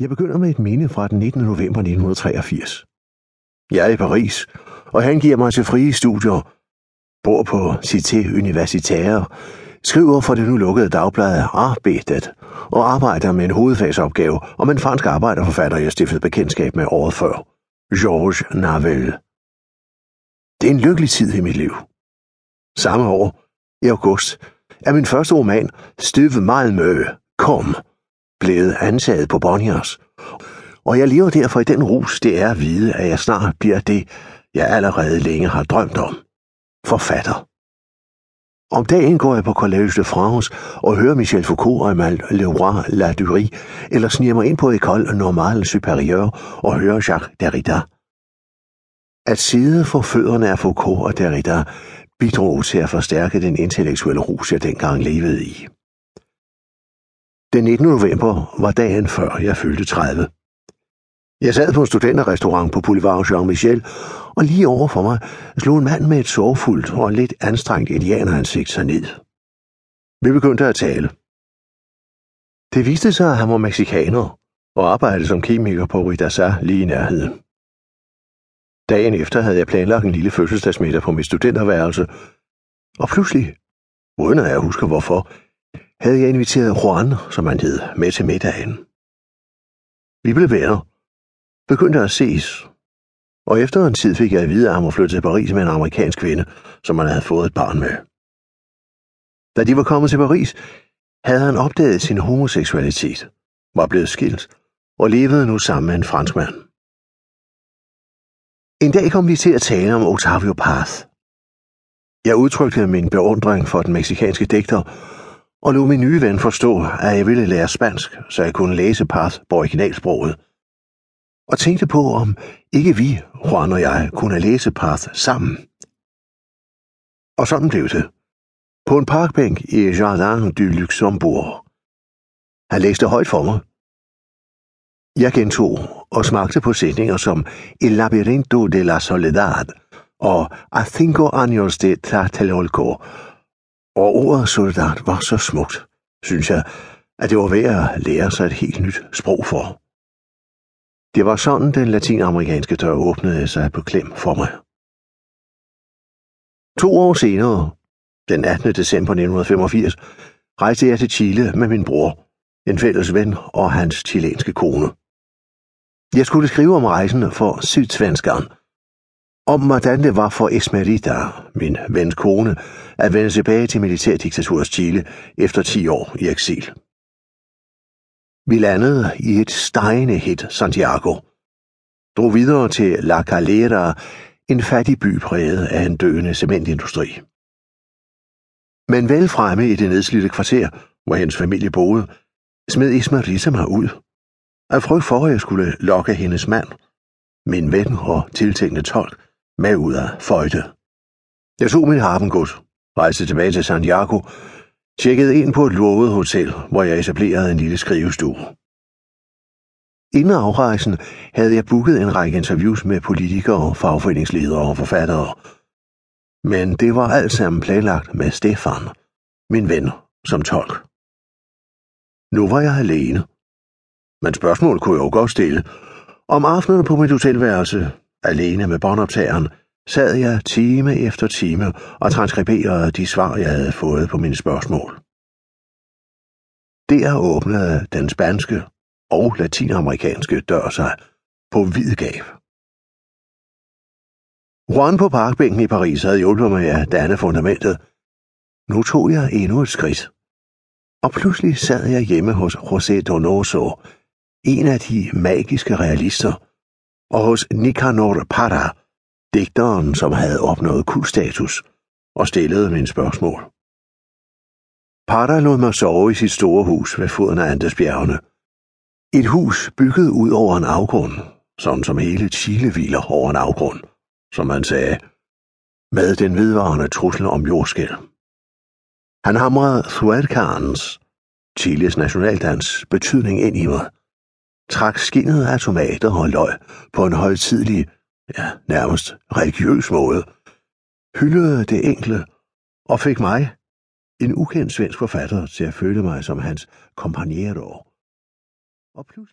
Jeg begynder med et minde fra den 19. november 1983. Jeg er i Paris, og han giver mig til frie studier, bor på Cité Universitaire, skriver for det nu lukkede dagblad Arbetet og arbejder med en hovedfagsopgave om en fransk arbejderforfatter, jeg stiftede bekendtskab med året før, Georges Navel. Det er en lykkelig tid i mit liv. Samme år, i august, er min første roman, Støve Malmø, kom, blevet ansaget på Bonniers. Og jeg lever derfor i den rus, det er at vide, at jeg snart bliver det, jeg allerede længe har drømt om. Forfatter. Om dagen går jeg på Collège de France og hører Michel Foucault og Emal Leroy Ladurie, eller sniger mig ind på École Normale Supérieure og hører Jacques Derrida. At sidde for fødderne af Foucault og Derrida bidrog til at forstærke den intellektuelle rus, jeg dengang levede i. Den 19. november var dagen før jeg fyldte 30. Jeg sad på en studenterrestaurant på Boulevard Jean-Michel, og lige over for mig slog en mand med et sorgfuldt og lidt anstrengt indianeransigt sig ned. Vi begyndte at tale. Det viste sig, at han var mexikaner og arbejdede som kemiker på Ridasa lige i nærheden. Dagen efter havde jeg planlagt en lille fødselsdagsmiddag på mit studenterværelse, og pludselig, uden at jeg husker hvorfor, havde jeg inviteret Juan, som han hed, med til middagen. Vi blev venner, begyndte at ses, og efter en tid fik jeg at vide, at han var flyttet til Paris med en amerikansk kvinde, som han havde fået et barn med. Da de var kommet til Paris, havde han opdaget sin homoseksualitet, var blevet skilt og levede nu sammen med en franskmand. En dag kom vi til at tale om Octavio Paz. Jeg udtrykte min beundring for den meksikanske digter, og lod min nye ven forstå, at jeg ville lære spansk, så jeg kunne læse Paz på originalsproget. Og tænkte på, om ikke vi, Juan og jeg, kunne læse Paz sammen. Og sådan blev det. På en parkbænk i Jardin du Luxembourg. Han læste højt for mig. Jeg gentog og smagte på sætninger som El labirinto de la soledad og A cinco años de Tlatelolco og ordet soldat var så smukt, synes jeg, at det var værd at lære sig et helt nyt sprog for. Det var sådan, den latinamerikanske dør åbnede sig på klem for mig. To år senere, den 18. december 1985, rejste jeg til Chile med min bror, en fælles ven og hans chilenske kone. Jeg skulle skrive om rejsen for Sydsvenskeren – om hvordan det var for Esmerita, min vens kone, at vende tilbage til militærdiktaturets Chile efter 10 år i eksil. Vi landede i et stegende hit Santiago, drog videre til La Calera, en fattig by præget af en døende cementindustri. Men vel fremme i det nedslidte kvarter, hvor hendes familie boede, smed Esmerita mig ud. Af frygt for, at jeg skulle lokke hendes mand, min ven og tiltænkende tolk, med ud af føjte. Jeg tog min harpengud, rejste tilbage til Santiago, tjekkede ind på et lovet hotel, hvor jeg etablerede en lille skrivestue. Inden afrejsen havde jeg booket en række interviews med politikere, fagforeningsledere og forfattere. Men det var alt sammen planlagt med Stefan, min ven, som tolk. Nu var jeg alene. Men spørgsmål kunne jeg jo godt stille. Om aftenen på mit hotelværelse Alene med båndoptageren sad jeg time efter time og transkriberede de svar, jeg havde fået på mine spørgsmål. Der åbnede den spanske og latinamerikanske dør sig på vid gab. Juan på parkbænken i Paris havde hjulpet mig at danne fundamentet. Nu tog jeg endnu et skridt. Og pludselig sad jeg hjemme hos José Donoso, en af de magiske realister, og hos Nicanor Parra, digteren, som havde opnået kultstatus, og stillede mine spørgsmål. Parra lod mig sove i sit store hus ved foden af Andesbjergene. Et hus bygget ud over en afgrund, sådan som hele Chile hviler over en afgrund, som man sagde, med den vedvarende trussel om jordskæl. Han hamrede Thuercans, Chiles nationaldans, betydning ind i mig – trak skinnet af tomater og løg på en højtidlig, ja, nærmest religiøs måde, hyldede det enkle og fik mig, en ukendt svensk forfatter, til at føle mig som hans kompagnero. Og pludselig